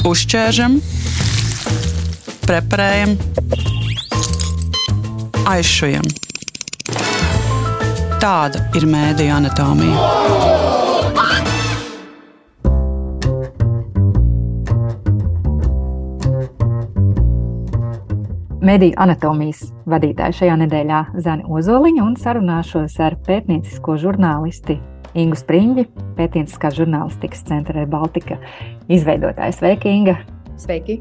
Uzķēršam, preparējam, aizšujam. Tāda ir mēdija anatomija. Mediju anatomijas vadītāja šajā nedēļā Zana Ozoliņa un sarunāšos ar pētniecisko žurnālisti Ingu Spriņģi, pētnieciskās žurnālistikas centra Baltika izveidotāja. Sveiki, Inga! Sveiki!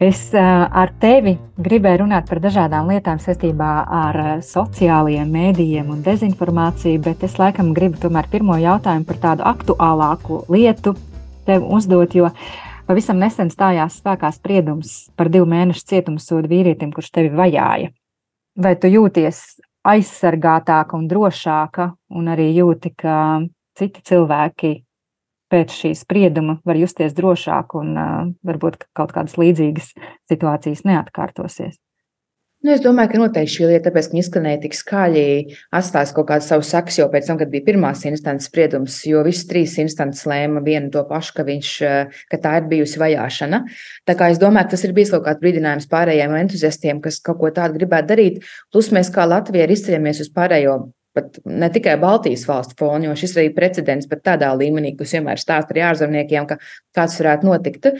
Es ar tevi gribēju runāt par dažādām lietām saistībā ar sociālajiem mēdījiem un dezinformāciju, bet es laikam gribu tomēr pirmo jautājumu par tādu aktuālāku lietu tev uzdot, jo pavisam nesen stājās spēkā spriedums par divu mēnešu cietumsodu vīrietim, kurš tevi vajāja. Vai tu jūties aizsargātāka un drošāka, un arī jūti, ka citi cilvēki pēc šī sprieduma var justies drošāk un uh, varbūt kaut kādas līdzīgas situācijas neatkārtosies. Nu, es domāju, ka noteikti šī lieta, tāpēc, ka viņa izskanēja tik skaļi, atstās kaut kādu savu saksu jau pēc tam, kad bija pirmās instances spriedums, jo visas trīs instances lēma vienu to pašu, ka, viņš, ka tā ir bijusi vajāšana. Tā kā es domāju, ka tas ir bijis kaut kāds brīdinājums pārējiem entuziastiem, kas kaut ko tādu gribētu darīt. Plus mēs kā Latvija ir izceļamies uz pārējo pat ne tikai Baltijas valstu fonu, jo šis arī precedents pat tādā līmenī, kas vienmēr stāsta arī ārzemniekiem, ka kāds varētu notikt.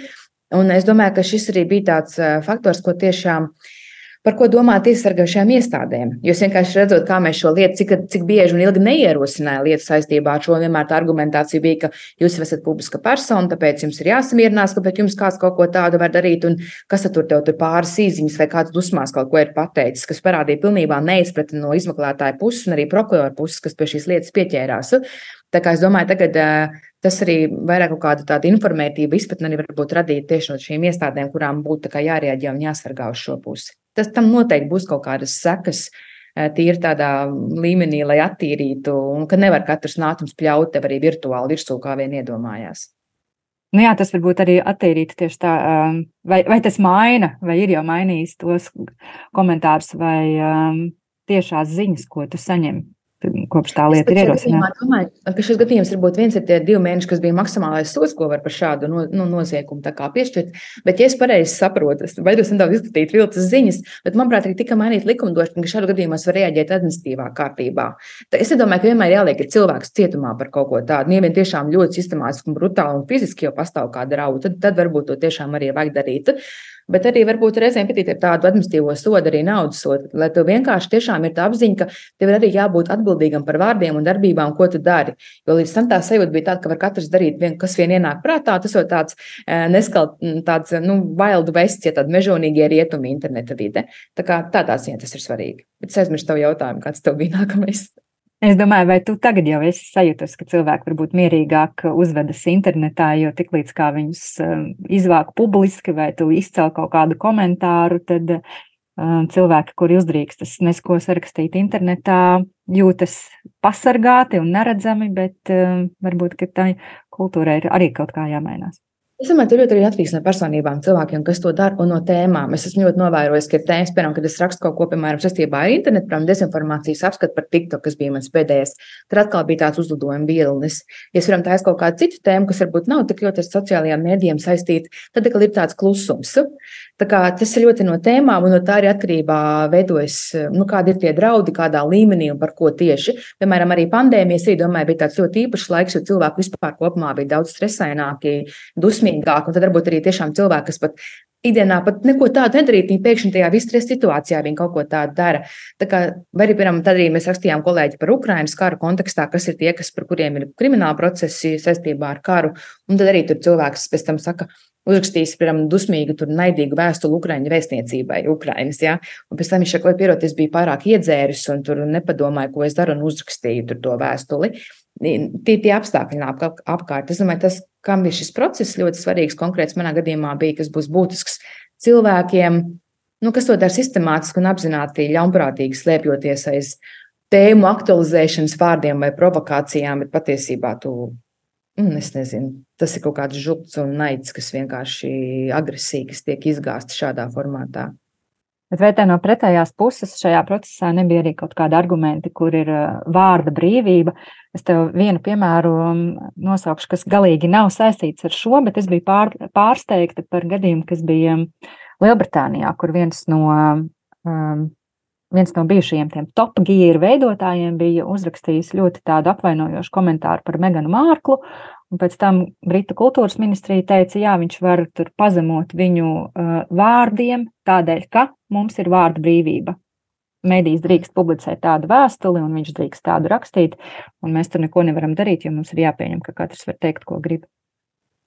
Un es domāju, ka šis arī bija tāds faktors, ko tiešām uh, par ko domāt tiesasargājušajām iestādēm. Jo es vienkārši redzot, kā mēs šo lietu, cik, cik bieži un ilgi neierosināja lietu saistībā ar šo, vienmēr tā argumentācija bija, ka jūs esat publiska persona, tāpēc jums ir jāsamierinās, ka pēc jums kāds kaut ko tādu var darīt, un kas tur tev tur pāris īziņas vai kāds dusmās kaut ko ir pateicis, kas parādīja pilnībā neizpratni no izmeklētāja puses un arī prokurora puses, kas pie šīs lietas pieķērās. Tā kā es domāju, tagad tas arī vairāk kaut kādu tādu informētību izpratni arī varbūt radīt tieši no šīm iestādēm, kurām būtu jārēģē un jāsargā uz šo pusi tas tam noteikti būs kaut kādas sekas. Tīri tādā līmenī, lai attīrītu, un ka nevar katrs nātums pļaut tev arī virtuāli virsū, kā vien iedomājās. Nu jā, tas varbūt arī attīrīt tieši tā, vai, vai tas maina, vai ir jau mainījis tos komentārus vai um, tiešās ziņas, ko tu saņem kopš tā lieta ir ierosināta. Es domāju, ka šis gadījums varbūt viens ir tie divi mēneši, kas bija maksimālais sots, ko var par šādu no, nu, noziegumu piešķirt. Bet, ja es pareizi saprotu, es baidos nedaudz izskatīt viltus ziņas, bet, manuprāt, arī tika mainīta likumdošana, ka šādu gadījumos var reaģēt administratīvā kārtībā. Tā es nedomāju, ka vienmēr jāliek cilvēks cietumā par kaut ko tādu. Ja vien tiešām ļoti sistemātiski un brutāli un fiziski jau pastāv kāda rauda, tad, tad varbūt to tiešām arī vajag darīt bet arī varbūt reizēm patīt ar tādu administratīvo sodu, arī naudas sodu, lai tev vienkārši tiešām ir tā apziņa, ka tev ir arī jābūt atbildīgam par vārdiem un darbībām, ko tu dari. Jo līdz tam tā sajūta bija tāda, ka var katrs darīt, vien, kas vien ienāk prātā, tas jau tāds e, neskalt, tāds, nu, wild vests, ja tāda mežonīgie rietumi interneta vide. Tā kā tādā ziņā tas ir svarīgi. Bet es aizmirsu tavu jautājumu, kāds tev bija nākamais. Es domāju, vai tu tagad jau esi sajūtis, ka cilvēki varbūt mierīgāk uzvedas internetā, jo tiklīdz kā viņus um, izvāk publiski vai tu izcēl kaut kādu komentāru, tad um, cilvēki, kuri uzdrīkstas nesko sarakstīt internetā, jūtas pasargāti un neredzami, bet um, varbūt, ka tai kultūrai ir arī kaut kā jāmainās. Es domāju, tur ļoti arī atkarīgs no personībām, cilvēkiem, kas to dara un no tēmām. Es esmu ļoti novērojis, ka ir tēmas, piemēram, kad es rakstu kaut ko, piemēram, saistībā ar internetu, piemēram, dezinformācijas apskatu par TikTok, kas bija mans pēdējais. Tad atkal bija tāds uzlidojuma vilnis. Ja es varam taisīt kaut kādu citu tēmu, kas varbūt nav tik ļoti ar sociālajiem mēdījiem saistīta, tad atkal ir tāds klusums. Tas ir ļoti no tēmām, un no tā arī atkarībā veidojas, nu, kādi ir tie draudi, kādā līmenī un par ko tieši. Piemēram, arī pandēmijas, domāju, bija tāds ļoti īpašs laiks, jo cilvēki vispār kopumā bija daudz stresaināki, dusmīgāki, un tad varbūt arī tiešām cilvēki, kas pat ikdienā pat neko tādu nedarīt, viņi pēkšņi tajā vistresa situācijā viņi kaut ko tādu dara. Tā kā, vai arī, piemēram, tad arī mēs rakstījām kolēģi par Ukrainas karu kontekstā, kas ir tie, kas, par kuriem ir krimināla procesi saistībā ar karu, un tad arī tur cilvēks pēc tam saka, uzrakstījis, piemēram, dusmīgu, tur naidīgu vēstuli Ukraiņu vēstniecībai, Ukraiņas. Ja? Un pēc tam viņš saka, ka es biju pārāk iedzēris un tur nepadomāju, ko es daru, un uzrakstīju to vēstuli. Tie tie apstākļi nāk apkārt. Es domāju, tas, kam ir šis process ļoti svarīgs, konkrēts manā gadījumā bija, kas būs būtisks cilvēkiem, nu, kas to dara sistemātiski un apzināti ļaunprātīgi slēpjoties aiz tēmu aktualizēšanas vārdiem vai provokācijām, bet patiesībā tu Un es nezinu, tas ir kaut kāds žults un naids, kas vienkārši agresīvi tiek izgāzts šādā formātā. Bet vai tā no pretējās puses šajā procesā nebija arī kaut kādi argumenti, kur ir vārda brīvība? Es tev vienu piemēru nosaukšu, kas galīgi nav saistīts ar šo, bet es biju pār, pārsteigta par gadījumu, kas bija Lielbritānijā, kur viens no, um, viens no bijušajiem tiem top gear veidotājiem bija uzrakstījis ļoti tādu apvainojošu komentāru par Meganu Mārklu Un pēc tam Britu kultūras ministrija teica, jā, viņš var tur pazemot viņu uh, vārdiem, tādēļ, ka mums ir vārda brīvība. Mēdīs drīkst publicēt tādu vēstuli, un viņš drīkst tādu rakstīt, un mēs tur neko nevaram darīt, jo mums ir jāpieņem, ka katrs var teikt, ko grib.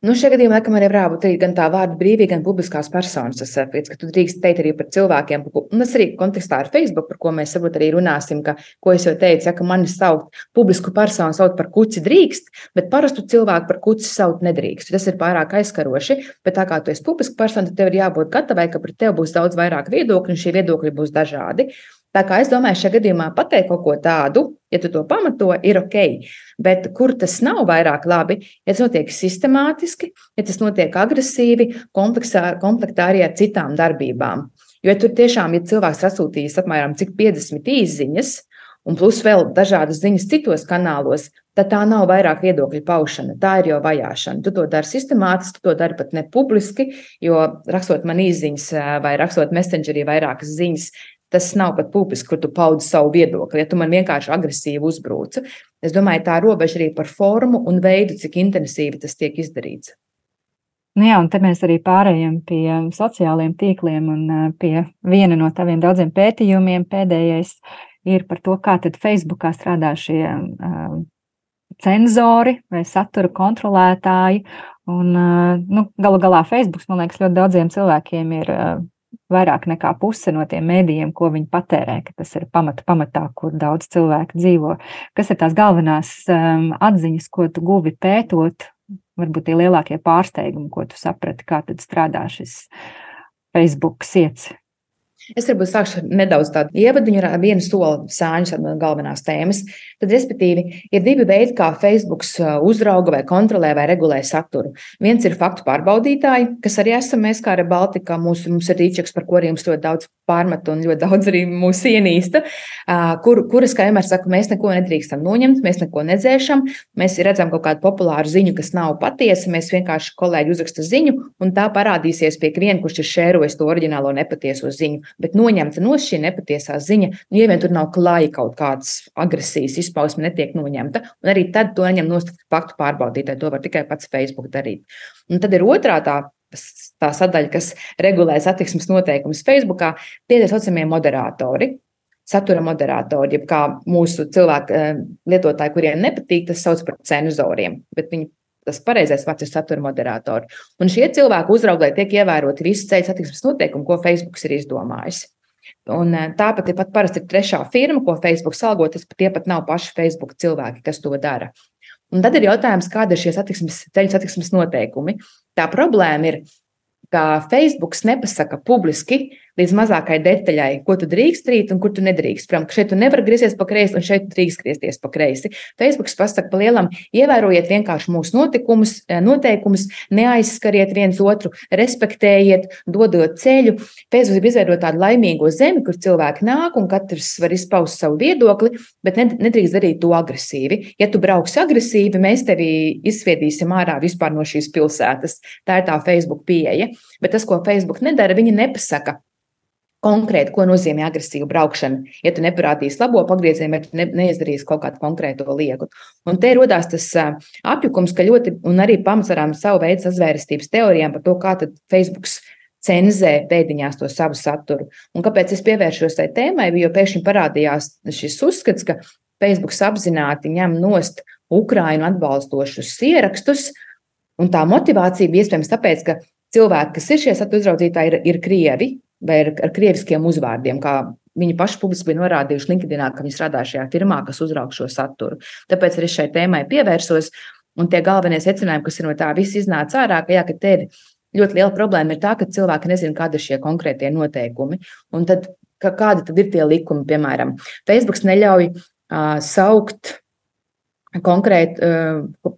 Nu, šajā gadījumā, laikam, arī varētu būt gan tā vārda brīvība, gan publiskās personas. Tas ir ka tu drīkst teikt arī par cilvēkiem, un tas arī kontekstā ar Facebook, par ko mēs varbūt arī runāsim, ka, ko es jau teicu, ja, ka mani saukt publisku personu saukt par kuci drīkst, bet parastu cilvēku par kuci saukt nedrīkst. Tas ir pārāk aizskaroši, bet tā kā tu esi publiska persona, tad tev ir jābūt gatavai, ka pret tevi būs daudz vairāk viedokļu, un šie viedokļi būs dažādi. Tā kā es domāju, šajā gadījumā pateikt kaut ko tādu, ja tu to pamato, ir ok. Bet kur tas nav vairāk labi, ja tas notiek sistemātiski, ja tas notiek agresīvi, komplektā arī ar citām darbībām. Jo ja tur tiešām ir ja cilvēks atsūtījis apmēram 50 īsiņas, un plus vēl dažādas ziņas citos kanālos, tad tā nav vairāk viedokļu paušana, tā ir jau vajāšana. Tu to dari sistemātiski, tu to dari pat ne publiski, jo rakstot man īsiņas vai rakstot messengerī vairākas ziņas, Tas nav pat publiski, kur tu paudi savu viedokli. Ja tu man vienkārši agresīvi uzbruci, es domāju, tā robeža arī par formu un veidu, cik intensīvi tas tiek izdarīts. Nu jā, un te mēs arī pārējām pie sociālajiem tīkliem un pie viena no taviem daudziem pētījumiem. Pēdējais ir par to, kā tad Facebookā strādā šie uh, cenzori vai satura kontrolētāji. Un, uh, nu, galu galā Facebook, man liekas, ļoti daudziem cilvēkiem ir uh, vairāk nekā puse no tiem mēdījiem, ko viņi patērē, ka tas ir pamata pamatā, kur daudz cilvēku dzīvo. Kas ir tās galvenās um, atziņas, ko tu guvi pētot, varbūt tie lielākie pārsteigumi, ko tu saprati, kā tad strādā šis Facebook siets? Es varbūt sākšu nedaudz tādu ievadu, ar vienu soli sāņus no galvenās tēmas. Tad, respektīvi, ir divi veidi, kā Facebook uzrauga vai kontrolē vai regulē saturu. Viens ir faktu pārbaudītāji, kas arī esam mēs, kā arī Baltika. Mūsu, mums ir rīčeks, par kuriem mums ļoti daudz pārmet un ļoti daudz arī mūsu ienīsta, kur, kuras, kā vienmēr saku, mēs neko nedrīkstam noņemt, mēs neko nedzēšam. Mēs redzam kaut kādu populāru ziņu, kas nav patiesa. Mēs vienkārši kolēģi uzraksta ziņu, un tā parādīsies pie viena, kurš ir šērojis to oriģinālo nepatieso ziņu bet noņemta no šī nepatiesā ziņa, nu, ja vien tur nav klāja kaut kādas agresijas izpausme, netiek noņemta, un arī tad to neņem nost faktu pārbaudītāji. To var tikai pats Facebook darīt. Un tad ir otrā tā tā sadaļa, kas regulē satiksmes noteikumus Facebookā, tie ir saucamie moderatori. Satura moderatori, jeb kā mūsu cilvēku eh, lietotāji, kuriem nepatīk, tas sauc par cenzoriem, bet viņi tas pareizais vārds ir satura moderatori. Un šie cilvēki uzrauga, lai tiek ievēroti visi ceļu satiksmes noteikumi, ko Facebook ir izdomājis. Un eh, tāpat ir pat parasti trešā firma, ko Facebook salgo, tas pat tie pat nav paši Facebook cilvēki, kas to dara. Un tad ir jautājums, kāda ir šie satiksmes, ceļu satiksmes noteikumi. Tā problēma ir, ka Facebook nepasaka publiski, līdz mazākai detaļai, ko tu drīkst darīt un kur tu nedrīkst. Piemēram, šeit tu nevari griezties pa kreisi, un šeit drīkst griezties pa kreisi. Facebook pasaka pa lielam, ievērojiet vienkārši mūsu notikumus, eh, noteikumus, neaizskariet viens otru, respektējiet, dodot ceļu. Facebook ir izveidot tādu laimīgo zemi, kur cilvēki nāk un katrs var izpaust savu viedokli, bet nedrīkst darīt to agresīvi. Ja tu brauks agresīvi, mēs tevi izsviedīsim ārā vispār no šīs pilsētas. Tā ir tā Facebook pieeja. Bet tas, ko Facebook nedara, viņi nepasaka, konkrēti, ko nozīmē agresīva braukšana. Ja tu neparādīsi labo pagriezienu, vai ne, neizdarīsi kaut kādu konkrētu lietu. Un te radās tas apjukums, ka ļoti, un arī pamatsarām savu veidu sazvērestības teorijām par to, kā Facebook cenzē pēdiņās to savu saturu. Un kāpēc es pievēršos tai tēmai? Jo pēkšņi parādījās šis uzskats, ka Facebook apzināti ņem nost Ukrainu atbalstošus ierakstus, un tā motivācija bija iespējams tāpēc, ka cilvēki, kas ir šie satura uzraudzītāji, ir, ir krievi, vai ar, ar krieviskiem uzvārdiem, kā viņi paši publiski bija norādījuši LinkedIn, ka viņi strādā šajā firmā, kas uzraug šo saturu. Tāpēc arī šai tēmai pievērsos. Un tie galvenie secinājumi, kas ir no tā viss iznāca ārā, ka, jā, ka te ir ļoti liela problēma, ir tā, ka cilvēki nezina, kādi ir šie konkrētie noteikumi. Un tad, ka, kādi tad ir tie likumi, piemēram, Facebook neļauj uh, saukt konkrēti uh,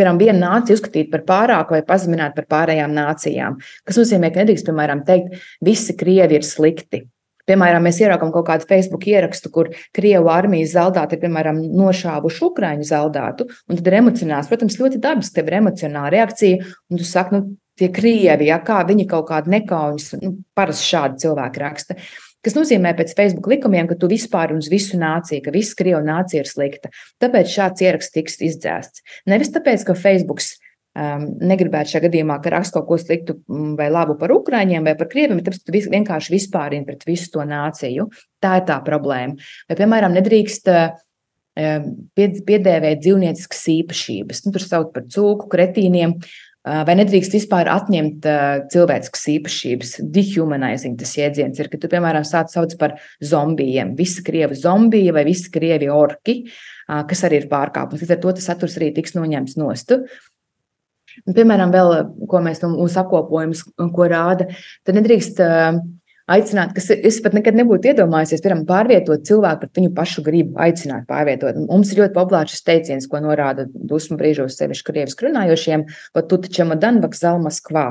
piemēram, vienu nāciju uzskatīt par pārāku vai pazemināt par pārējām nācijām. Tas nozīmē, ka nedrīkst, piemēram, teikt, visi krievi ir slikti. Piemēram, mēs ieraugām kaut kādu Facebook ierakstu, kur Krievijas armijas zeldāti ir, piemēram, nošāvuši Ukrāņu zeldātu, un tad ir emocionāls. Protams, ļoti dabiski tev ir emocionāla reakcija, un tu saki, nu, tie krievi, ja, kā viņi kaut kādu nekaujas, nu, parasti šādi cilvēki raksta. Tas nozīmē pēc Facebook likumiem, ka tu vispār uz visu nāciju, ka visa krievu nācija ir slikta. Tāpēc šāds ieraksts tiks izdzēsts. Nevis tāpēc, ka Facebook um, negribētu šajā gadījumā, ka raksta kaut ko sliktu mm, vai labu par ukrāņiem vai par krieviem, bet tāpēc, vienkārši vispārini pret visu to nāciju. Tā ir tā problēma. Vai, piemēram, nedrīkst um, piedēvēt dzīvnieciskas īpašības. Nu, tur sauc par cūku, kretīniem. Vai nedrīkst vispār atņemt uh, cilvēciskas īpašības? Dehumanizing tas jēdziens ir, ka tu, piemēram, sāc sauc par zombijiem. Visi krievi zombiji vai visi krievi orki, uh, kas arī ir pārkāpums. Līdz ar to tas saturs arī tiks noņemts nost. Un, piemēram, vēl, ko mēs no mūsu apkopojums, ko rāda, tad nedrīkst uh, aicināt, kas es pat nekad nebūtu iedomājies, piemēram, pārvietot cilvēku pret viņu pašu gribu, aicināt pārvietot. Mums ir ļoti populārs šis teiciens, ko norāda dusmu brīžos sevišķi krieviski runājošiem, va tu taču madan vakzal Maskvā.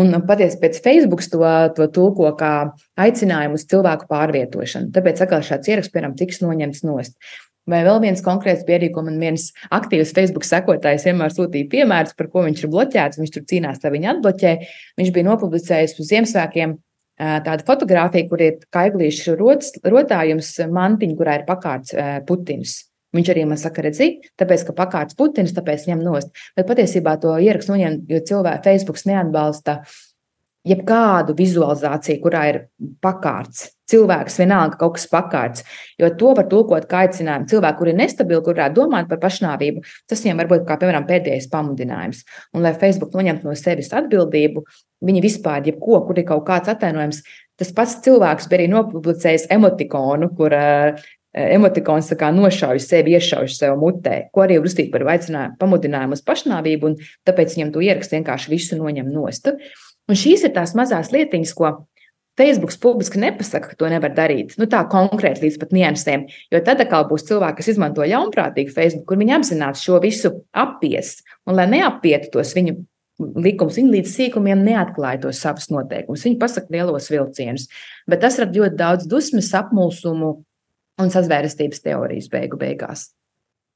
Un patiesi pēc Facebook to, to tulko kā aicinājumu uz cilvēku pārvietošanu. Tāpēc atkal šāds ieraksts, piemēram, tiks noņemts nost. Vai vēl viens konkrēts pierādījums, ko man viens aktīvs Facebook sekotājs vienmēr sūtīja piemērus, par ko viņš ir bloķēts. Viņš tur cīnās, lai viņu atbloķē. Viņš bija nopublicējis uz Ziemassvētkiem tāda fotografija, kur ir kaiglīšu rotājums mantiņa, kurā ir pakārts Putins. Viņš arī man saka, redzi, tāpēc, ka pakārts Putins, tāpēc ņem nost. Bet patiesībā to ierakstu noņem, jo cilvēki Facebook neatbalsta jebkādu vizualizāciju, kurā ir pakārts. Cilvēks vienalga kaut kas pakārts, jo to var tulkot kā aicinājumu. Cilvēki, kuri ir nestabili, kurā domāt par pašnāvību, tas viņiem var būt kā, piemēram, pēdējais pamudinājums. Un, lai Facebook noņemtu no sevis atbildību, Viņi vispār, jebko, kur ir kaut kāds atainojums, tas pats cilvēks bija arī nopublicējis emotikonu, kur uh, emotikons nošauj sevi, iešauj sev mutē, ko arī uzskatīt par pamudinājumu uz pašnāvību, un tāpēc viņam to ierakstu vienkārši visu noņem nost. Un šīs ir tās mazās lietiņas, ko Facebook publiski nepasaka, ka to nevar darīt. Nu, tā konkrēti līdz pat niansēm. Jo tad atkal būs cilvēki, kas izmanto ļaunprātīgi Facebook, kur viņi apzināti šo visu apies. Un, lai neapietu tos viņu likums. Viņi līdz sīkumiem neatklāja tos savus noteikumus. Viņi pasaka lielos vilcienus, bet tas rada ļoti daudz dusmas, apmulsumu un sazvērestības teorijas beigu beigās.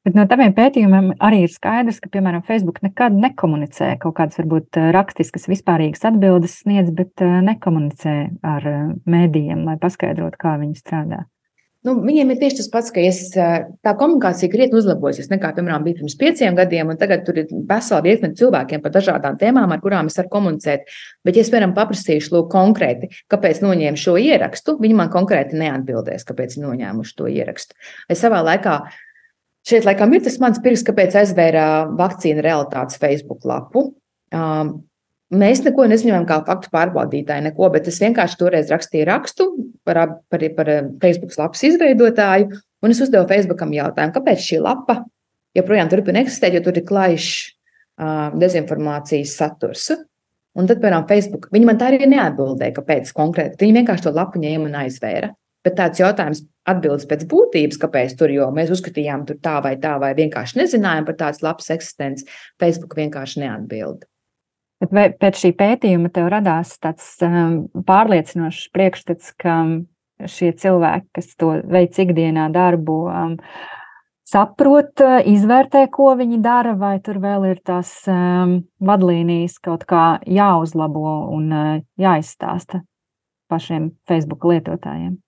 Bet no taviem pētījumiem arī ir skaidrs, ka, piemēram, Facebook nekad nekomunicē kaut kādas, varbūt, rakstiskas, vispārīgas atbildes sniedz, bet eh, nekomunicē ar eh, mēdījiem, lai paskaidrotu, kā viņi strādā. Nu, viņiem ir tieši tas pats, ka es, tā komunikācija krietni uzlabojusies nekā, piemēram, bija pirms pieciem gadiem, un tagad tur ir vesela virkne cilvēkiem par dažādām tēmām, ar kurām es varu komunicēt. Bet, ja es, piemēram, paprasīšu, lūk, konkrēti, kāpēc noņēmu šo ierakstu, viņi man konkrēti neatbildēs, kāpēc noņēmuši to ierakstu. Es savā laikā Šeit, laikam, ir tas mans pirks, kāpēc aizvēra vakcīna realitātes Facebook lapu. Um, Mēs neko neziņojam kā faktu pārbaudītāji, neko, bet es vienkārši toreiz rakstīju rakstu par, par, par Facebook lapas izveidotāju, un es uzdevu Facebookam jautājumu, kāpēc šī lapa joprojām turpina eksistēt, jo tur ir klajšs uh, dezinformācijas saturs. Un tad, piemēram, Facebook, viņi man tā arī neatbildēja, kāpēc konkrēti. Viņi vienkārši to lapu ņēma un aizvēra. Bet tāds jautājums atbildes pēc būtības, kāpēc tur, jo mēs uzskatījām, tur tā vai tā, vai vienkārši nezinājām par tādas lapas eksistenci, Facebook vienkārši neatbild. Bet vai pēc šī pētījuma tev radās tāds um, pārliecinošs priekšstats, ka šie cilvēki, kas to veic ikdienā darbu, um, saprot, izvērtē, ko viņi dara, vai tur vēl ir tās um, vadlīnijas kaut kā jāuzlabo un uh, jāizstāsta pašiem Facebook lietotājiem?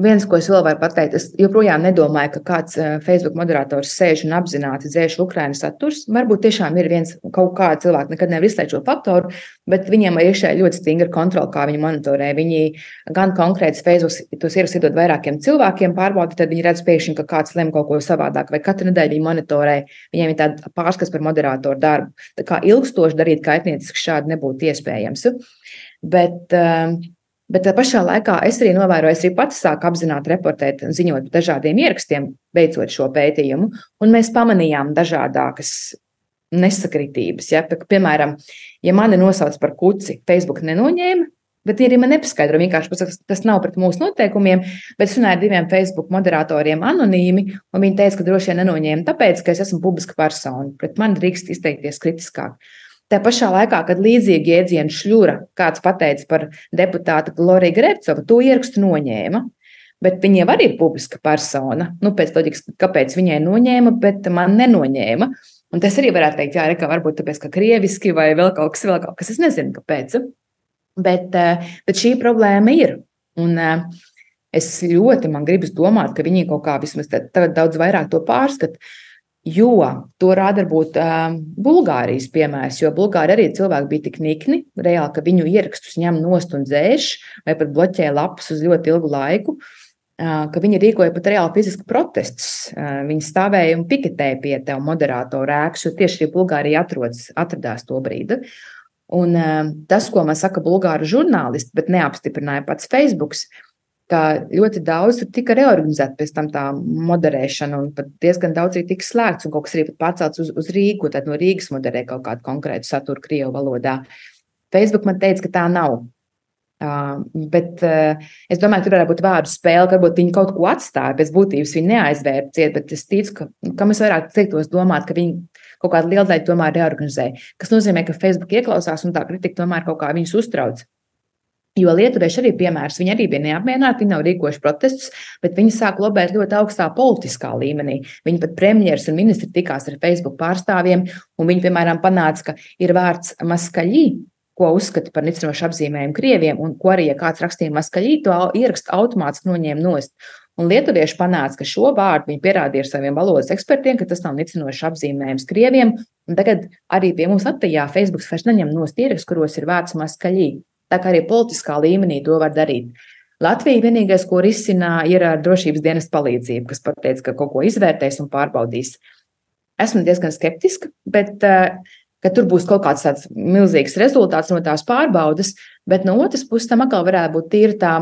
Viens, ko es vēl varu pateikt, es joprojām nedomāju, ka kāds eh, Facebook moderators sēž un apzināti dzēš Ukraiņas saturs. Varbūt tiešām ir viens kaut kāds cilvēks, nekad nevar izslēgt šo faktoru, bet viņiem ir iekšēji ļoti stingra kontrola, kā viņi monitorē. Viņi gan konkrēts Facebook tos ierakstus iedod vairākiem cilvēkiem pārbaudīt, tad viņi redz pēkšņi, ka kāds lem kaut ko savādāk, vai katru nedēļu viņi monitorē. Viņiem ir tāda pārskats par moderatoru darbu. Tā kā ilgstoši darīt kaitnieciski šādi nebūtu iespējams. Bet, uh, Bet tā pašā laikā es arī novēroju, es arī pats sāku apzināti reportēt un ziņot par dažādiem ierakstiem, veicot šo pētījumu, un mēs pamanījām dažādākas nesakritības. Ja? Piemēram, ja mani nosauc par kuci, Facebook nenoņēma, Bet arī man nepaskaidro, vienkārši pasaka, tas nav pret mūsu noteikumiem. Bet es runāju ar diviem Facebook moderatoriem anonīmi, un viņi teica, ka droši vien nenoņēma tāpēc, ka es esmu publiska persona. Pret mani drīkst izteikties kritiskāk. Tā pašā laikā, kad līdzīgi jēdzienu šļura kāds pateica par deputātu Gloriju Grēpcovu, to ierakstu noņēma. Bet viņa jau arī ir publiska persona. Nu, pēc loģikas, kāpēc viņai noņēma, bet man nenoņēma. Un tas arī varētu teikt, jā, ka varbūt tāpēc, ka krieviski vai vēl kaut kas, vēl kaut kas, es nezinu, kāpēc. Bet, eh, bet šī problēma ir. Un eh, es ļoti man gribas domāt, ka viņi kaut kā vismaz tagad daudz vairāk to pārskata. Jo to rāda varbūt uh, Bulgārijas piemērs, jo Bulgāri arī cilvēki bija tik nikni, reāli, ka viņu ierakstus ņem nost un dzēš, vai pat bloķē lapas uz ļoti ilgu laiku. Uh, ka viņi rīkoja pat reāli fizisku protestus. Viņi stāvēja un piketēja pie tev moderātora ēkas, jo tieši Bulgārija atrodas, atradās to brīdi. Un tas, ko man saka bulgāru žurnālisti, bet neapstiprināja pats Facebook, ka ļoti daudz tika reorganizēta pēc tam tā moderēšana, un pat diezgan daudz arī tika slēgts, un kaut kas arī pārcelts uz, uz Rīgu, tad no Rīgas moderē kaut kādu konkrētu saturu Krievu valodā. Facebook man teica, ka tā nav. Uh, bet uh, es domāju, ka tur varētu būt vārdu spēle, ka varbūt viņi kaut ko atstāja. Pēc būtības viņi neaizvērta ciet, bet es ticu, ka, ka mēs varētu citos domāt, ka viņi kaut kādu lielu daļu tomēr reorganizē. Tas nozīmē, ka Facebook ieklausās un tā kritika tomēr kaut kā viņus uztrauc. Jo lietuvieši arī piemērs, viņi arī bija neapmierināti, viņi nav rīkojuši protestus, bet viņi sāk lobēt ļoti augstā politiskā līmenī. Viņi pat premjeras un ministri tikās ar Facebook pārstāvjiem, un viņi, piemēram, panāca, ka ir vārds maskaļī, ko uzskata par nicinošu apzīmējumu krieviem, un ko arī, ja kāds rakstīja maskaļī, to ierakstu automātiski noņēma nost. Un lietuvieši panāca, ka šo vārdu viņi pierādīja ar saviem valodas ekspertiem, ka tas nav nicinošs apzīmējums krieviem. Un tagad arī pie mums Latvijā Facebook vairs neņem nost ierakstus, kuros ir vārds maskaļī. Tā kā arī politiskā līmenī to var darīt. Latvija vienīgais, ko risina, ir ar drošības dienas palīdzību, kas pateica, ka kaut ko izvērtēs un pārbaudīs. Esmu diezgan skeptiska, bet ka tur būs kaut kāds tāds milzīgs rezultāts no tās pārbaudas, bet no otras puses tam atkal varētu būt tīra tā.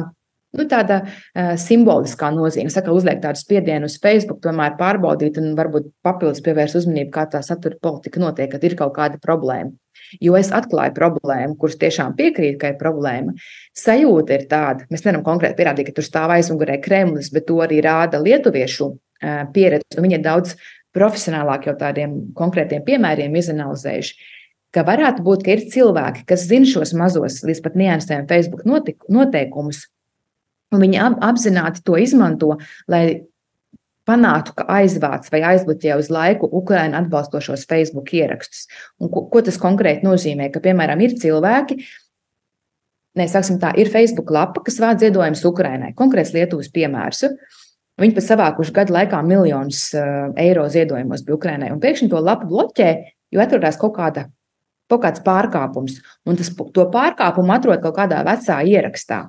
Nu, tāda uh, simboliskā nozīme, saka, uzliek tādu spiedienu uz Facebook, tomēr pārbaudīt un varbūt papildus pievērst uzmanību, kā tā satura politika notiek, kad ir kaut kāda problēma. Jo es atklāju problēmu, kuras tiešām piekrītu, ka ir problēma. Sajūta ir tāda, mēs nevaram konkrēti pierādīt, ka tur stāv aizmugurē Kremlis, bet to arī rāda lietuviešu pieredze. Viņi ir daudz profesionālāk jau tādiem konkrētiem piemēriem izanalizējuši, ka varētu būt, ka ir cilvēki, kas zina šos mazos, līdz pat niansēm Facebook noteikumus, un viņi apzināti to izmanto, lai panāktu, ka aizvāc vai aizbloķē uz laiku Ukraiņu atbalstošos Facebook ierakstus. Un ko, ko tas konkrēti nozīmē? Ka, piemēram, ir cilvēki, ne, tā, ir Facebook lapa, kas vāc ziedojumus Ukraiņai. Konkrēts Lietuvas piemērs. Viņi pat savākuši gadu laikā miljonus eiro ziedojumos bija Ukrainai. Un pēkšņi to lapu bloķē, jo atrodās kaut, kāda, kaut kāds pārkāpums. Un tas, to pārkāpumu atrod kaut kādā vecā ierakstā.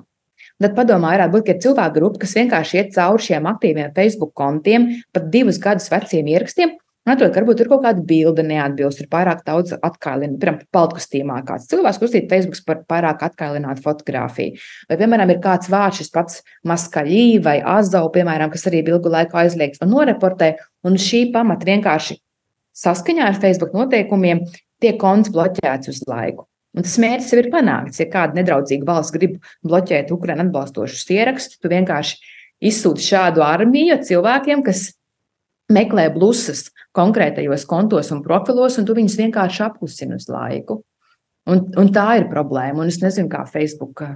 Tad padomā, varētu būt, ka ir cilvēku grupa, kas vienkārši iet cauri šiem aktīviem Facebook kontiem, pat divus gadus veciem ierakstiem, Atrod, ka varbūt ir kaut kāda bilde neatbilst, ir pārāk daudz atkailināta. Piemēram, paltkostīmā kāds cilvēks uzstīja Facebook par pārāk atkailinātu fotografiju. Vai, piemēram, ir kāds vārds, šis pats maskaļī vai azau, piemēram, kas arī ilgu laiku aizliegts un noreportē, un šī pamata vienkārši saskaņā ar Facebook noteikumiem tiek konts bloķēts uz laiku. Un tas mērķis jau ir panākts. Ja kāda nedraudzīga valsts grib bloķēt Ukraiņu atbalstošus ierakstus, tu vienkārši izsūti šādu armiju cilvēkiem, kas meklē blusas konkrētajos kontos un profilos, un tu viņus vienkārši apklusini uz laiku. Un, un tā ir problēma. Un es nezinu, kā Facebook uh,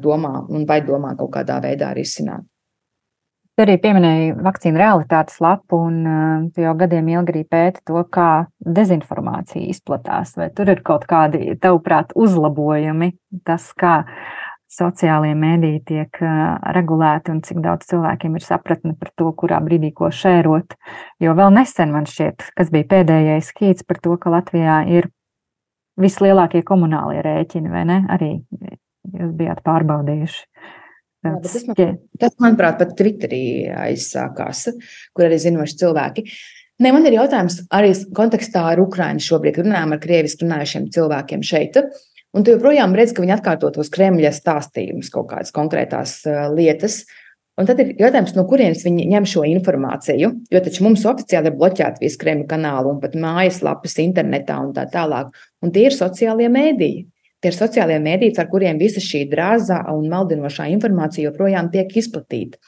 domā un vai domā kaut kādā veidā risināt. Tu arī pieminēji vakcīnu realitātes lapu, un uh, tu jau gadiem ilgi arī pēti to, kā dezinformācija izplatās. Vai tur ir kaut kādi, tavuprāt, uzlabojumi, tas, kā sociālie mēdīji tiek regulēti un cik daudz cilvēkiem ir sapratne par to, kurā brīdī ko šērot. Jo vēl nesen man šķiet, kas bija pēdējais skīts par to, ka Latvijā ir vislielākie komunālie rēķini, vai ne? Arī jūs bijāt pārbaudījuši. Jā, tas, man, tas, manuprāt, pat Twitterī aizsākās, kur arī zinoši cilvēki. Ne, man ir jautājums arī kontekstā ar Ukraiņu šobrīd, runājam ar krieviski runājušiem cilvēkiem šeit. Un tu joprojām redz, ka viņi atkārto tos Kremļa stāstījumus, kaut kādas konkrētās uh, lietas. Un tad ir jautājums, no kurienes viņi ņem šo informāciju. Jo taču mums oficiāli ir bloķēti visi Kremļa kanāli un pat mājaslapas internetā un tā tālāk. Un tie ir sociālie mēdīji. Tie ir sociālie mēdīji, ar kuriem visa šī drāzā un maldinošā informācija joprojām tiek izplatīta.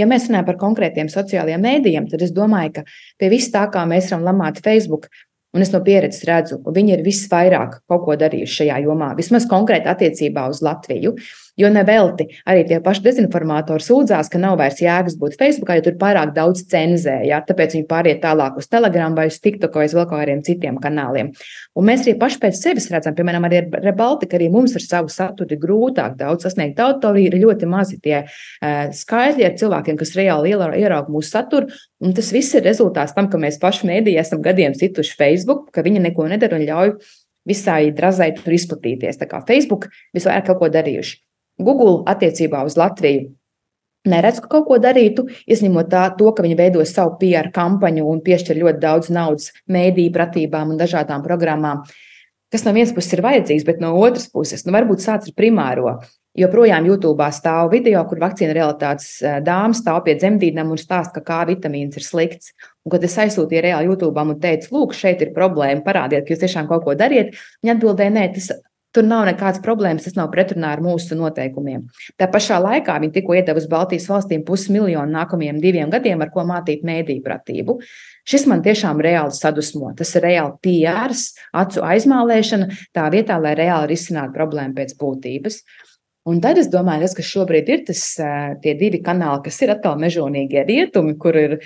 Ja mēs runājam par konkrētiem sociālajiem mēdījiem, tad es domāju, ka pie vis tā, kā mēs varam lamāt Facebook, Un es no pieredzes redzu, viņi ir visvairāk kaut ko darījuši šajā jomā, vismaz konkrēti attiecībā uz Latviju. Jo nevelti arī tie paši dezinformatori sūdzās, ka nav vairs jēgas būt Facebook, jo tur pārāk daudz cenzē. Jā, tāpēc viņi pāriet tālāk uz Telegram vai uz TikTok vai uz vēl kādiem citiem kanāliem. Un mēs arī paši pēc sevis redzam, piemēram, arī ar Rebaltiku, arī mums ar savu saturu ir grūtāk daudz sasniegt autoriju, ir ļoti mazi tie uh, skaitļi ar cilvēkiem, kas reāli ierauga mūsu saturu. Un tas viss ir rezultāts tam, ka mēs paši mēdī esam gadiem situši Facebook, ka viņi neko nedara un ļauj visai drazai tur izplatīties. Tā kā Facebook visvairāk kaut ko darījuši. Google attiecībā uz Latviju neredz, ka kaut ko darītu, izņemot tā, to, ka viņi veido savu PR kampaņu un piešķir ļoti daudz naudas mēdīju pratībām un dažādām programmām, kas no vienas puses ir vajadzīgs, bet no otras puses, nu, varbūt sāc ar primāro. Joprojām YouTube stāv video, kur vakcīna realitātes dāmas stāv pie dzemdībām un stāsta, ka kā vitamīns ir slikts. Un, kad es aizsūtīju reāli YouTube un teicu, lūk, šeit ir problēma, parādiet, ka jūs tiešām kaut ko dariet, viņi atbildēja, nē, tas Tur nav nekādas problēmas, tas nav pretrunā ar mūsu noteikumiem. Tā pašā laikā viņi tikko iedeva uz Baltijas valstīm pusmiljonu nākamajiem diviem gadiem, ar ko mātīt mēdīju pratību. Šis man tiešām reāli sadusmo. Tas ir reāli PR, acu aizmālēšana, tā vietā, lai reāli risinātu problēmu pēc būtības. Un tad es domāju, tas, kas šobrīd ir tas, tie divi kanāli, kas ir atkal mežonīgie rietumi, kur ir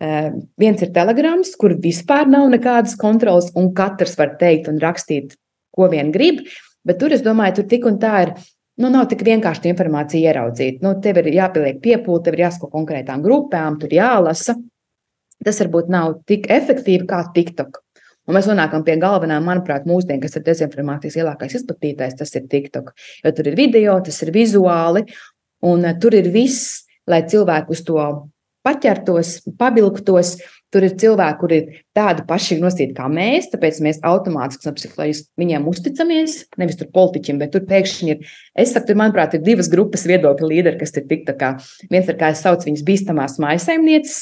viens ir telegrams, kur vispār nav nekādas kontrolas, un katrs var teikt un rakstīt ko vien grib. Bet tur es domāju, tur tik un tā ir. Nu, nav tik vienkārši informāciju ieraudzīt. Nu, tev ir jāpieliek piepūle, tev ir jāsako konkrētām grupām, tur jālasa. Tas varbūt nav tik efektīvi kā TikTok. Un mēs nonākam pie galvenā, manuprāt, mūsdienu, kas ir dezinformācijas lielākais izplatītājs, tas ir TikTok. Jo tur ir video, tas ir vizuāli, un eh, tur ir viss, lai cilvēku uz to paķertos, pabilktos. Tur ir cilvēki, kuri ir tādi paši nosīti kā mēs, tāpēc mēs automātiski psiholoģijas viņiem uzticamies. Nevis tur politiķim, bet tur pēkšņi ir. Es saku, tur, manuprāt, ir divas grupas viedokļu līderi, kas ir tik tā kā viens ir, kā es saucu, viņas bīstamās maisaimnieces.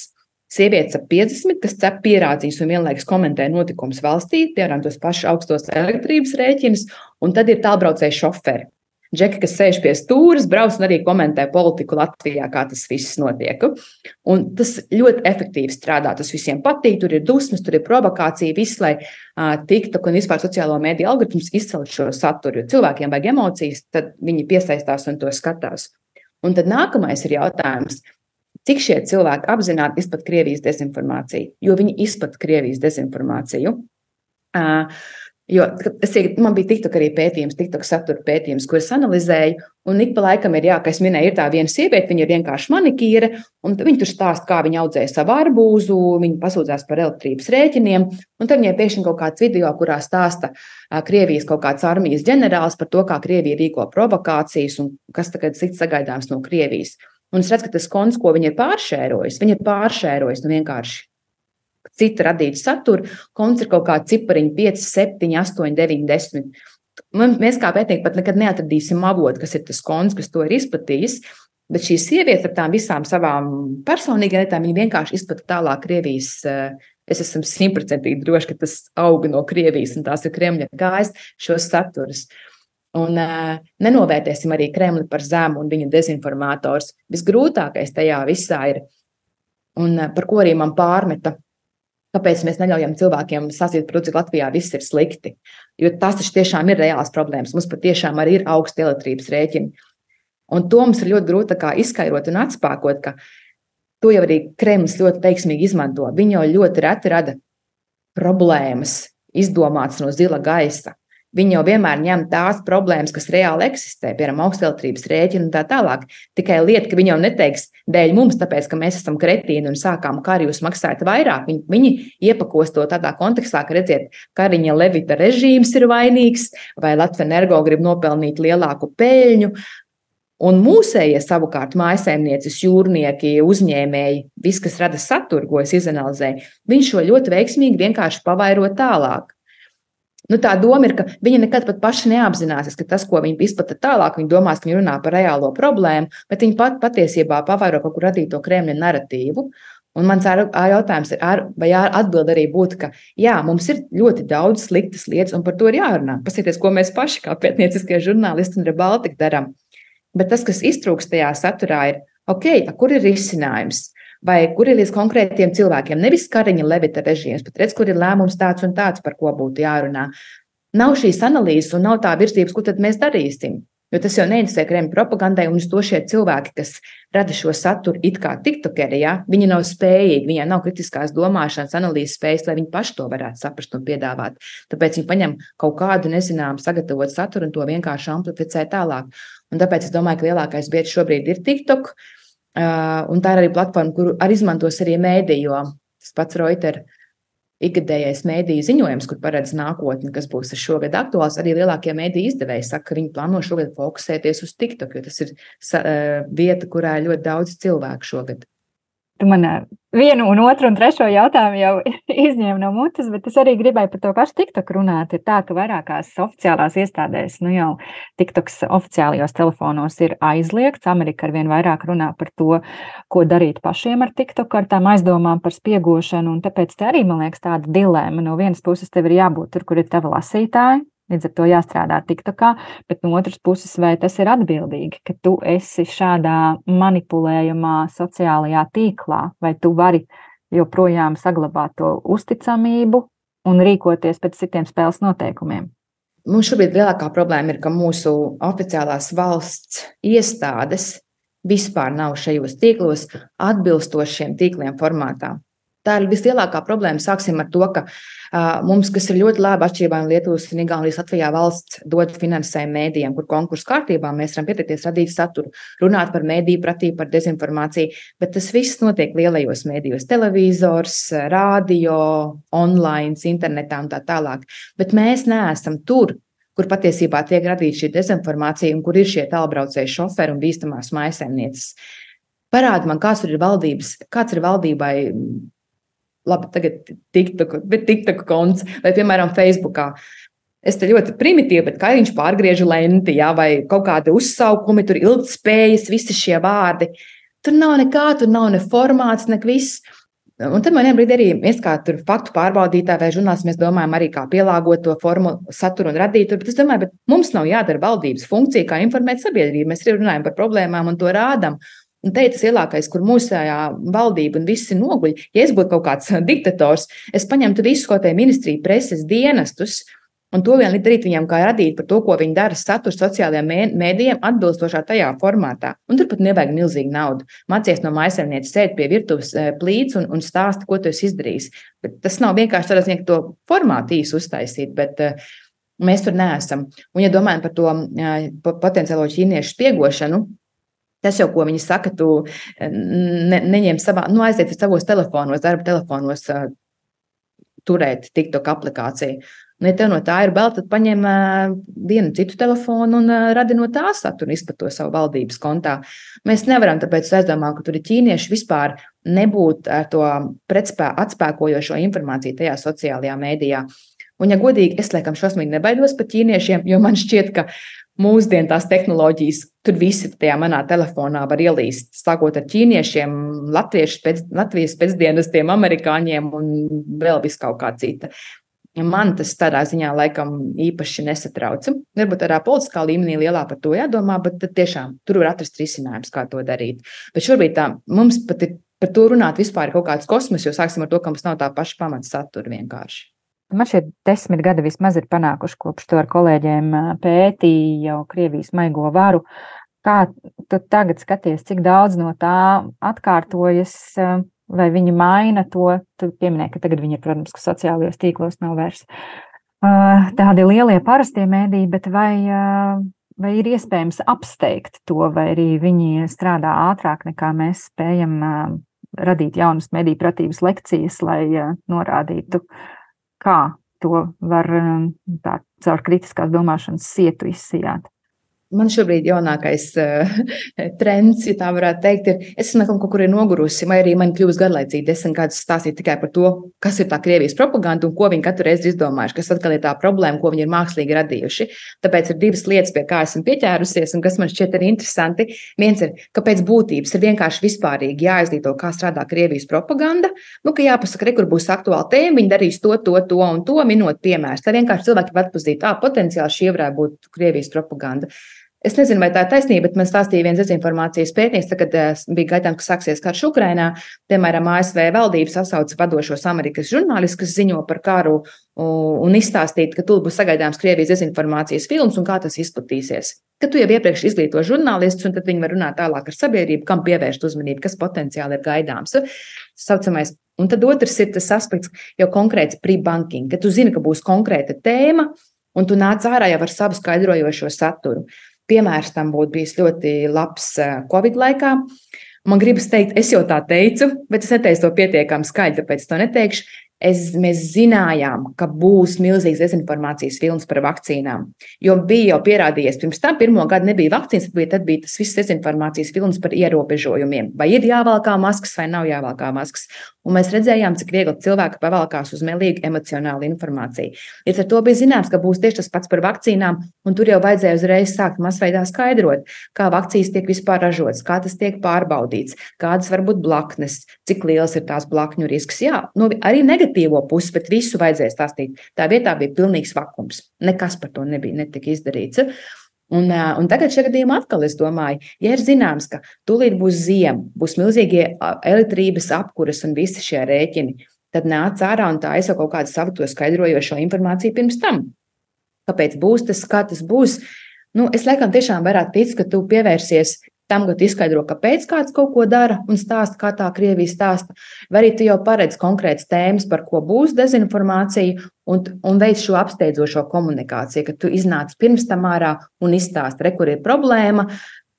Sievietes ap 50, kas cep pierādījis un vienlaikus komentē notikumus valstī, piemēram, tos pašus augstos elektrības rēķinus, un tad ir tālbraucēji šoferi Džeki, kas sēž pie stūres, brauc un arī komentē politiku Latvijā, kā tas viss notiek. Un tas ļoti efektīvi strādā. Tas visiem patīk, tur ir dusmas, tur ir provokācija, viss, lai uh, tiktu un vispār sociālo mediju algoritmus izcelt šo saturu. Jo cilvēkiem vajag emocijas, tad viņi piesaistās un to skatās. Un tad nākamais ir jautājums. Cik šie cilvēki apzināti izplat Krievijas dezinformāciju? Jo viņi izplat Krievijas dezinformāciju. Uh, Jo ir, man bija TikTok arī pētījums, TikTok satura pētījums, ko es analizēju. Un ik pa laikam ir, jā, kā es minēju, ir tā viena sieviete, viņa ir vienkārši manikīra, un viņa tur stāsta, kā viņa audzēja savu arbūzu, viņa pasūdzās par elektrības rēķiniem, un tad viņai pēkšņi kaut kāds video, kurā stāsta Krievijas kaut kāds armijas ģenerālis par to, kā Krievija rīko provokācijas un kas tagad cits sagaidāms no Krievijas. Un es redzu, ka tas konts, ko viņa ir pāršērojis, viņa ir pāršērojis nu vienkārši cita radītu saturu, konts ir kaut kāda cipariņa 5, 7, 8, 9, 10. Mēs kā pētnieki pat nekad neatradīsim avotu, kas ir tas konts, kas to ir izplatījis. Bet šīs sievietes ar tām visām savām personīgajām lietām, viņi vienkārši izplatīja tālāk Krievijas. Eh, es esmu simtprocentīgi droši, ka tas auga no Krievijas un tās ir Kremļa kājas, šos saturus. Un uh, nenovērtēsim arī Kremli par zemu un viņa dezinformators. Visgrūtākais tajā visā ir, un uh, par ko arī man pārmeta Kāpēc mēs neļaujam cilvēkiem sasīt, to, cik Latvijā viss ir slikti? Jo tas taču tiešām ir reāls problēmas. Mums patiešām arī ir augsti elektrības rēķini. Un to mums ir ļoti grūti izskaidrot un atspēkot, ka to jau arī Kremlis ļoti veiksmīgi izmanto. Viņi jau ļoti reti rada problēmas, izdomātas no zila gaisa. Viņi jau vienmēr ņem tās problēmas, kas reāli eksistē, piemēram, augstelektrības rēķina un tā tālāk. Tikai lieta, ka viņi jau neteiks dēļ mums, tāpēc, ka mēs esam kretīni un sākām karu, jūs maksājat vairāk. Viņi, viņi iepakos to tādā kontekstā, ka redziet, Kariņa Levita režīms ir vainīgs vai Latvijas energo grib nopelnīt lielāku peļņu. Un mūsējie savukārt mājsaimnieces, jūrnieki, uzņēmēji, viss, kas rada saturu, ko es izanalizēju, viņš šo ļoti veiksmīgi vienkārši pavairo tālāk. Nu, tā doma ir, ka viņi nekad pat paši neapzināsies, ka tas, ko viņi izplata tālāk, viņi domās, ka viņi runā par reālo problēmu, bet viņi pat patiesībā pavairo kaut kur radīto Kremļa narratīvu. Un mans jautājums ir, ar, vai atbilde arī būtu, ka jā, mums ir ļoti daudz sliktas lietas, un par to ir jārunā. Paskatieties, ko mēs paši, kā pētnieciskie žurnālisti un Rebaltika, darām. Bet tas, kas iztrūkst tajā saturā, ir, ok, kur ir risinājums? Vai kur ir līdz konkrētiem cilvēkiem. Nevis Kariņa Levita režīms, bet redz, kur ir lēmums tāds un tāds, par ko būtu jārunā. Nav šīs analīzes un nav tā virzības, ko tad mēs darīsim. Jo tas jau neinteresē Kremļa propagandai, un uz to šie cilvēki, kas rada šo saturu, it kā tiktokeri, ja, viņi nav spējīgi, viņiem nav kritiskās domāšanas, analīzes spējas, lai viņi paši to varētu saprast un piedāvāt. Tāpēc viņi paņem kaut kādu nezināmu sagatavotu saturu un to vienkārši amplificē tālāk. Un tāpēc es domāju, ka lielākais biedrs šobrīd ir TikTok, un tā ir arī platforma, kuru arī izmantos arī mēdī, jo tas pats Reuters ikgadējais mēdīju ziņojums, kur paredz nākotni, kas būs šogad aktuāls. Arī lielākie mēdīju izdevēji saka, ka viņi plāno šogad fokusēties uz TikTok, jo tas ir vieta, kurā ir ļoti daudz cilvēku šogad. Tu man vienu, un otru un trešo jautājumu jau izņēma no mutes, bet es arī gribēju par to pašu TikTok runāt. Ir tā, ka vairākās oficiālās iestādēs, nu jau TikToks oficiālajos telefonos ir aizliegts. Amerika ar vien vairāk runā par to, ko darīt pašiem ar TikTok, ar tām aizdomām par spiegošanu. Un tāpēc te arī, man liekas, tāda dilēma. No vienas puses, tev ir jābūt tur, kur ir tava lasītāji, Līdz ar to jāstrādā TikTokā, bet no otras puses, vai tas ir atbildīgi, ka tu esi šādā manipulējamā sociālajā tīklā, vai tu vari joprojām saglabāt to uzticamību un rīkoties pēc citiem spēles noteikumiem? Mums šobrīd lielākā problēma ir, ka mūsu oficiālās valsts iestādes vispār nav šajos tīklos atbilstošiem tīkliem formātā. Tā ir vislielākā problēma. Sāksim ar to, ka uh, mums, kas ir ļoti labi atšķirībā no Lietuvas un Igaunijas, Latvijā valsts dod finansējumu mēdījiem, kur konkursu kārtībā mēs varam pieteikties, radīt saturu, runāt par mēdīju pratību, par dezinformāciju, bet tas viss notiek lielajos mēdījos - televizors, rādio, online, internetā un tā tālāk. Bet mēs neesam tur, kur patiesībā tiek radīta šī dezinformācija un kur ir šie tālbraucēji šoferi un bīstamās maisaimnieces. Parādi man, kāds ir valdības, kāds ir valdībai labi, tagad TikTok, bet TikTok konts vai, piemēram, Facebookā. Es te ļoti primitīvi, bet kā viņš pārgriež lenti, jā, vai kaut kādi uzsaukumi, tur ilgspējas, visi šie vārdi. Tur nav nekā, tur nav ne formāts, ne viss. Un tad man vienbrīd arī mēs kā faktu pārbaudītāji vai žurnālisti, mēs domājam arī, kā pielāgot to formu, saturu un radīt. Bet es domāju, bet mums nav jādara valdības funkcija, kā informēt sabiedrību. Mēs arī runājam par problēmām un to rādām. Un te ir tas lielākais, kur mūsējā valdība un visi noguļ. Ja es būtu kaut kāds diktators, es paņemtu visu ko te ministriju, preses dienestus. Un to vien darīt viņam, kā radīt par to, ko viņi dara satura sociālajiem mēdījiem, atbilstošā tajā formātā. Un turpat nevajag milzīgu naudu. Mācies no maisaimnieces, sēdi pie virtuves plīts un, un stāsti, ko tu esi izdarījis. Bet tas nav vienkārši ziņā, ka to formātu īsi uztaisīt, bet mēs tur neesam. Un, ja domājam par to potenciālo ķīniešu spiegošanu, Tas jau, ko viņi saka, tu eh, ne, neņem savā, nu, aiziet savos telefonos, darba telefonos, uh, turēt TikTok aplikāciju. Un, ja tev no tā ir bail, tad paņem uh, vienu citu telefonu un uh, radi no tā saturu, izplato savu valdības kontā. Mēs nevaram, tāpēc es domāju, ka tur ir ķīnieši vispār nebūt ar to pretspē, atspēkojošo informāciju tajā sociālajā mēdījā. Un, ja godīgi, es laikam šausmīgi nebaidos par ķīniešiem, jo man šķiet, ka mūsdienu tās tehnoloģijas, tur visi tajā manā telefonā var ielīst. Sākot ar ķīniešiem, pēc, Latvijas pēcdienestiem, amerikāņiem un vēl vis kaut kā cita. Man tas tādā ziņā laikam īpaši nesatrauca. Varbūt tādā politiskā līmenī lielā par to jādomā, bet tiešām tur var atrast risinājums, kā to darīt. Bet šobrīd tā, mums pat ir par to runāt vispār kaut kāds kosmos, jo sāksim ar to, ka mums nav tā paša pamata satura vienkārši. Man šie desmit gadi vismaz ir panākuši, kopš to ar kolēģiem pētīja jau Krievijas maigo varu. Kā tu tagad skaties, cik daudz no tā atkārtojas, vai viņi maina to? Tu pieminēji, ka tagad viņi ir, protams, sociālajos tīklos nav vairs tādi lielie parastie mēdī, bet vai, vai ir iespējams apsteigt to, vai arī viņi strādā ātrāk nekā mēs spējam radīt jaunas mediju pratības lekcijas, lai norādītu, uh, kā to var um, tā, caur kritiskās domāšanas sietu izsijāt. Man šobrīd jaunākais uh, trends, ja tā varētu teikt, ir, es esmu kaut kur nogurusi, vai arī man kļūst garlaicīgi desmit gadus stāstīt tikai par to, kas ir tā Krievijas propaganda un ko viņi katru reizi ir izdomājuši, kas atkal ir tā problēma, ko viņi ir mākslīgi radījuši. Tāpēc ir divas lietas, pie kā esmu pieķērusies, un kas man šķiet arī interesanti. Viens ir, ka pēc būtības ir vienkārši vispārīgi jāizglīto, kā strādā Krievijas propaganda, nu, ka jāpasaka, re, kur būs aktuāla tēma, viņi darīs to, to, to un to, minot piemērus. Tā vienkārši cilvēki var atpazīt, ah, potenciāli šī varētu būt Krievijas propaganda. Es nezinu, vai tā ir taisnība, bet man stāstīja viens dezinformācijas pētnieks, kad uh, bija gaidāms, ka sāksies karš Ukrainā. Piemēram, ASV valdība sasauca vadošos amerikāņu žurnālistus, kas ziņo par karu un izstāstīt, ka tur būs sagaidāms Krievijas dezinformācijas filmas un kā tas izplatīsies. Kad tu jau iepriekš izglīto žurnālistus, un tad viņi var runāt tālāk ar sabiedrību, kam pievērst uzmanību, kas potenciāli ir gaidāms. Saucamais. Un tad otrs ir tas aspekts, jau konkrēts pre-banking, ka tu zini, ka būs konkrēta tēma, un tu nāc ārā jau ar savu skaidrojošo saturu. Piemērs tam būtu bijis ļoti labs Covid laikā. Man gribas teikt, es jau tā teicu, bet es neteicu to pietiekami skaļi, tāpēc to neteikšu. Es, mēs zinājām, ka būs milzīgs dezinformācijas filmas par vakcīnām. Jo bija jau pierādījies, pirms tam pirmo gadu nebija vakcīnas, tad bija, tad bija tas viss dezinformācijas filmas par ierobežojumiem. Vai ir jāvalkā maskas vai nav jāvalkā maskas. Un mēs redzējām, cik viegli cilvēki pavalkās uz melīgu emocionālu informāciju. Līdz ar to bija zināms, ka būs tieši tas pats par vakcīnām, un tur jau vajadzēja uzreiz sākt masveidā skaidrot, kā vakcīnas tiek vispār ražotas, kā tas tiek pārbaudīts, kādas var būt blaknes, cik liels ir tās blakņu risks. Jā, nu, arī negatīvo pusi, bet visu vajadzēja stāstīt. Tā vietā bija pilnīgs vakums. Nekas par to nebija netika izdarīts. Un, un tagad šajā gadījumā atkal es domāju, ja ir zināms, ka tūlīt būs ziema, būs milzīgie elektrības apkuras un visi šie rēķini, tad nāc ārā un tā aizsaka kaut kādu savu to skaidrojošo informāciju pirms tam. Kāpēc būs tas, kā tas būs? Nu, es laikam tiešām varētu ticēt, ka tu pievērsies tam, ka tu izskaidro, kāpēc kāds kaut ko dara un stāsta, kā tā Krievija stāsta. Vai arī tu jau paredz konkrētas tēmas, par ko būs dezinformācija, un, un veids šo apsteidzošo komunikāciju, ka tu iznāc pirms tam ārā un izstāsti, re, kur ir problēma.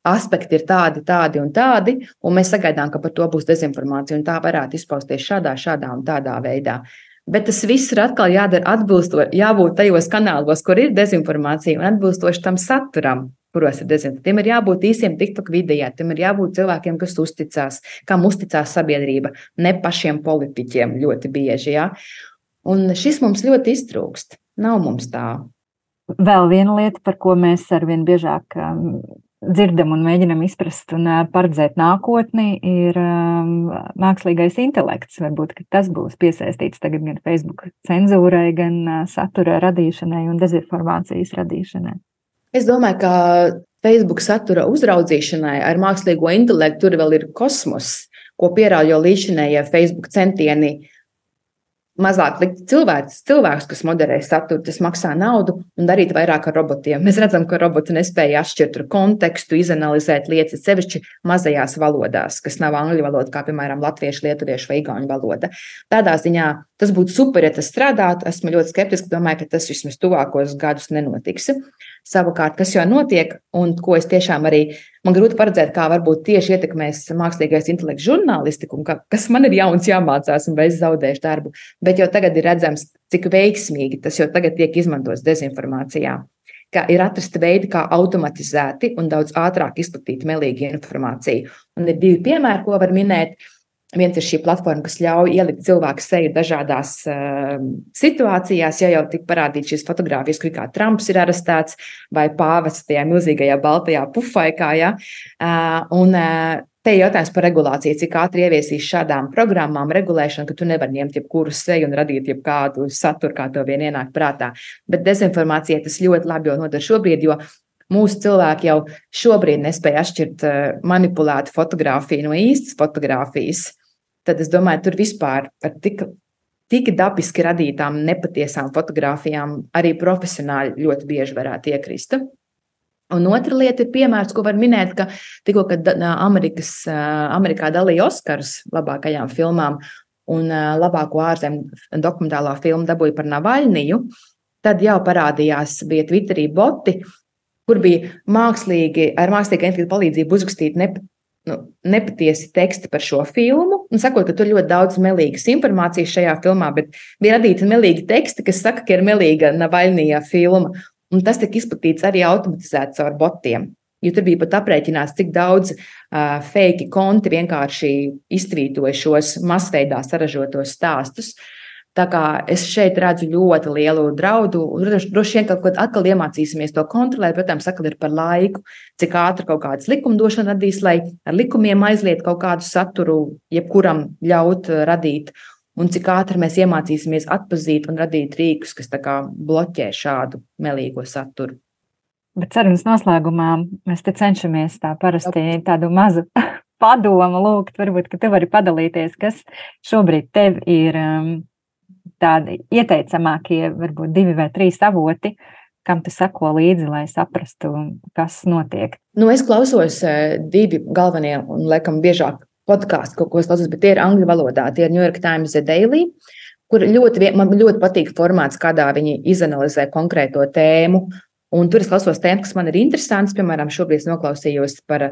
Aspekti ir tādi, tādi un tādi, un mēs sagaidām, ka par to būs dezinformācija, un tā varētu izpausties šādā, šādā un tādā veidā. Bet tas viss ir atkal jādara atbilstoši, jābūt tajos kanālos, kur ir dezinformācija, un atbilstoši tam saturam, kuros ir dezinformācija. Tiem ir jābūt īsiem TikTok video, tiem ir jābūt cilvēkiem, kas uzticās, kam uzticās sabiedrība, ne pašiem politiķiem ļoti bieži. Ja? Un šis mums ļoti iztrūkst. Nav mums tā. Vēl viena lieta, par ko mēs arvien biežāk um, dzirdam un mēģinam izprast un uh, paredzēt nākotni, ir um, mākslīgais intelekts. Varbūt tas būs piesaistīts tagad gan Facebook cenzūrai, gan uh, satura radīšanai un dezinformācijas radīšanai. Es domāju, ka Facebook satura uzraudzīšanai ar mākslīgo intelektu tur vēl ir kosmos, ko pierāda līdzinējie Facebook centieni mazāk likt cilvēks, cilvēks, kas moderē saturu, tas maksā naudu un darīt vairāk ar robotiem. Mēs redzam, ka roboti nespēja atšķirt kontekstu, izanalizēt lietas, sevišķi mazajās valodās, kas nav angļu valoda, kā piemēram latviešu, lietuviešu vai igauņu valoda. Tādā ziņā tas būtu super, ja tas strādātu. Esmu ļoti skeptiski, domāju, ka tas vismaz tuvākos gadus nenotiks. Savukārt, kas jau notiek, un ko es tiešām arī man grūti paredzēt, kā varbūt tieši ietekmēs mākslīgais intelekts žurnālistiku, un ka, kas man ir jauns jāmācās, un vai es zaudēšu darbu. Bet jau tagad ir redzams, cik veiksmīgi tas jau tagad tiek izmantots dezinformācijā. Kā ir atrasta veidi, kā automatizēti un daudz ātrāk izplatīt melīgu informāciju. Un ir divi piemēri, ko var minēt. Viens ir šī platforma, kas ļauj ielikt cilvēku seju dažādās uh, situācijās. Ja jau tika parādīts šīs fotogrāfijas, kur kā Trumps ir arestēts vai pāvests tajā milzīgajā baltajā pufaikā. Ja? Uh, un, uh, Te ir jautājums par regulāciju, cik ātri ieviesīs šādām programmām regulēšanu, ka tu nevari ņemt jebkuru seju un radīt jebkādu saturu, kā tev vien ienāk prātā. Bet dezinformācija tas ļoti labi jau nodara šobrīd, jo mūsu cilvēki jau šobrīd nespēja atšķirt manipulētu fotografiju no īstas fotografijas tad es domāju, tur vispār ar tik, tik dabiski radītām nepatiesām fotografijām arī profesionāļi ļoti bieži varētu iekrist. Un otra lieta ir piemērs, ko var minēt, ka tikko, kad Amerikas, Amerikā dalīja Oskars labākajām filmām un labāko ārzemju dokumentālo filmu dabūja par Navaļniju, tad jau parādījās, bija Twitterī boti, kur bija mākslīgi, ar mākslīgu intelektu palīdzību uzrakstīti nu, nepatiesi teksti par šo filmu. Un sakot, ka tur ļoti daudz melīgas informācijas šajā filmā, bet bija radīti melīgi teksti, kas saka, ka ir melīga Navaļnija filma. Un tas tika izplatīts arī automatizēts caur botiem. Jo tur bija pat aprēķināts, cik daudz uh, fake konti vienkārši iztvītoja šos masveidā saražotos stāstus. Uh, Tā kā es šeit redzu ļoti lielu draudu, un droši vien kaut kad atkal iemācīsimies to kontrolēt. Protams, atkal ir par laiku, cik ātri kaut kādas likumdošana radīs, lai ar likumiem aizliet kaut kādu saturu, jebkuram ļaut uh, radīt, un cik ātri mēs iemācīsimies atpazīt un radīt rīkus, kas bloķē šādu melīgo saturu. Bet sarunas noslēgumā mēs te cenšamies tā parasti tādu mazu padomu lūgt. Varbūt, ka tu vari padalīties, kas šobrīd tev ir um, tādi ieteicamākie, varbūt divi vai trīs avoti, kam tu seko līdzi, lai saprastu, kas notiek. Nu, es klausos uh, divi galvenie un, laikam, biežāk podkāstu, ko es klausos, bet tie ir angļu valodā. Tie ir New York Times Daily kur ļoti, man ļoti patīk formāts, kādā viņi izanalizē konkrēto tēmu. Un tur es klausos tēmas, kas man ir interesantas. Piemēram, šobrīd noklausījos par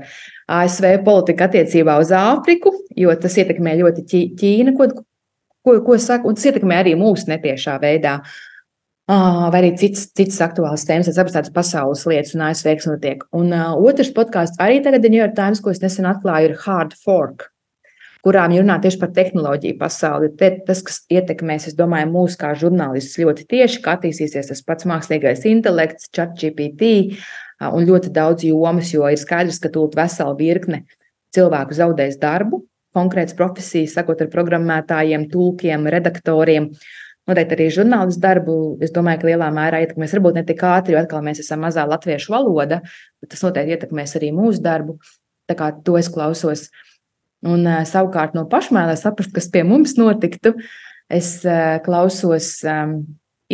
ASV politiku attiecībā uz Āfriku, jo tas ietekmē ļoti Ķīnu, ko, ko, ko saka, un tas ietekmē arī mūsu netiešā veidā. Vai arī citas, citas aktuālas tēmas, tas abas tādas pasaules lietas un ASV notiek. Un uh, otrs podkāsts arī tagad ir New York Times, ko es nesen atklāju, ir Hard Fork kurām runā tieši par tehnoloģiju pasauli. Te, tas, kas ietekmēs, es domāju, mūs kā žurnālistus ļoti tieši, kā attīstīsies tas pats mākslīgais intelekts, chat GPT un ļoti daudz jomas, jo ir skaidrs, ka tūlīt vesela virkne cilvēku zaudēs darbu, konkrētas profesijas, sakot ar programmētājiem, tulkiem, redaktoriem. Noteikti arī žurnālistu darbu. Es domāju, ka lielā mērā ietekmēs varbūt ne tik ātri, jo atkal mēs esam mazā latviešu valoda, bet tas noteikti ietekmēs arī mūsu darbu. Tā kā to es klausos. Uh, Un, uh, savukārt no pašmēlē saprast, kas pie mums notiktu, es uh, klausos, um,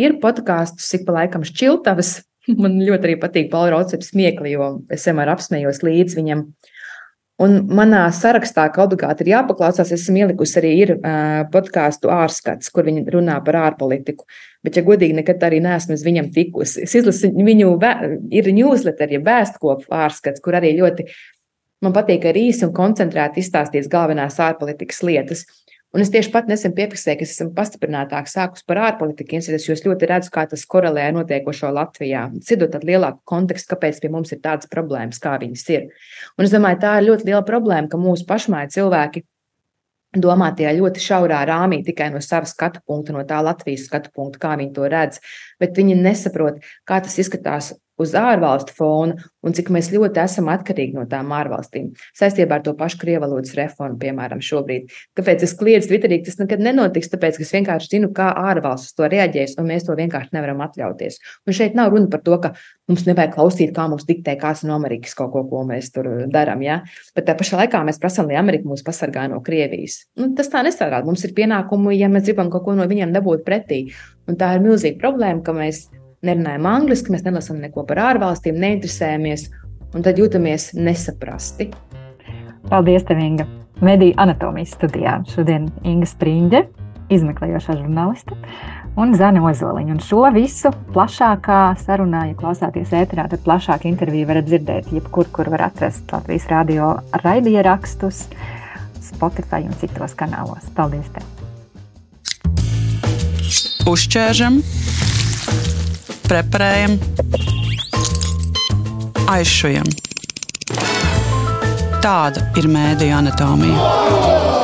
ir podkāstus, ik pa laikam šķiltavas. Man ļoti arī patīk Paula Roceps smiekli, jo es vienmēr apsmējos līdz viņam. Un manā sarakstā, ka obligāti ir jāpaklausās, esmu ielikusi arī ir, uh, podkāstu ārskats, kur viņi runā par ārpolitiku. Bet, ja godīgi, nekad arī neesmu uz viņam tikusi. Es izlasu viņu, ir newsletter, ja vēstkopu ārskats, kur arī ļoti Man patīk arī īsi un koncentrēti izstāstīt galvenās ārpolitikas lietas. Un es tieši pat nesen piefiksēju, ka esmu pastiprinātāk sākus par ārpolitiku institūciju, jo es ļoti redzu, kā tas korelē ar notiekošo Latvijā. Cidot tādu lielāku kontekstu, kāpēc pie mums ir tādas problēmas, kā viņas ir. Un es domāju, tā ir ļoti liela problēma, ka mūsu pašmāja cilvēki domā tajā ļoti šaurā rāmī tikai no sava skatu punkta, no tā Latvijas skatu punkta, kā viņi to redz. Bet viņi nesaprot, kā tas izskatās uz ārvalstu fona un cik mēs ļoti esam atkarīgi no tām ārvalstīm. Saistībā ar to pašu krievalodas reformu, piemēram, šobrīd. Kāpēc es kliedzu Twitterī, tas nekad nenotiks, tāpēc, es vienkārši zinu, kā ārvalstis to reaģēs, un mēs to vienkārši nevaram atļauties. Un šeit nav runa par to, ka mums nevajag klausīt, kā mums diktē kāds no Amerikas kaut ko, ko mēs tur darām. Ja? Bet tā pašā laikā mēs prasām, lai Amerika mūs pasargā no Krievijas. Nu, tas tā nestrādā. Mums ir pienākumi, ja mēs gribam kaut ko no viņiem dabūt pretī. Un tā ir milzīga problēma, ka mēs nerunājam angliski, mēs nelasām neko par ārvalstīm, neinteresējamies, un tad jūtamies nesaprasti. Paldies, tev, Inga! Mediju anatomijas studijā šodien Inga Sprīņģe, izmeklējošā žurnāliste, un Zana Ozoliņa. Un šo visu plašākā sarunā, ja klausāties ēterā, tad plašāk interviju varat dzirdēt jebkur, kur var atrast Latvijas radio raidierakstus, Spotify un citos kanālos. Paldies! Tev. Uzķēršam! Preparējam, aizšujam. Tāda ir mēdija anatomija.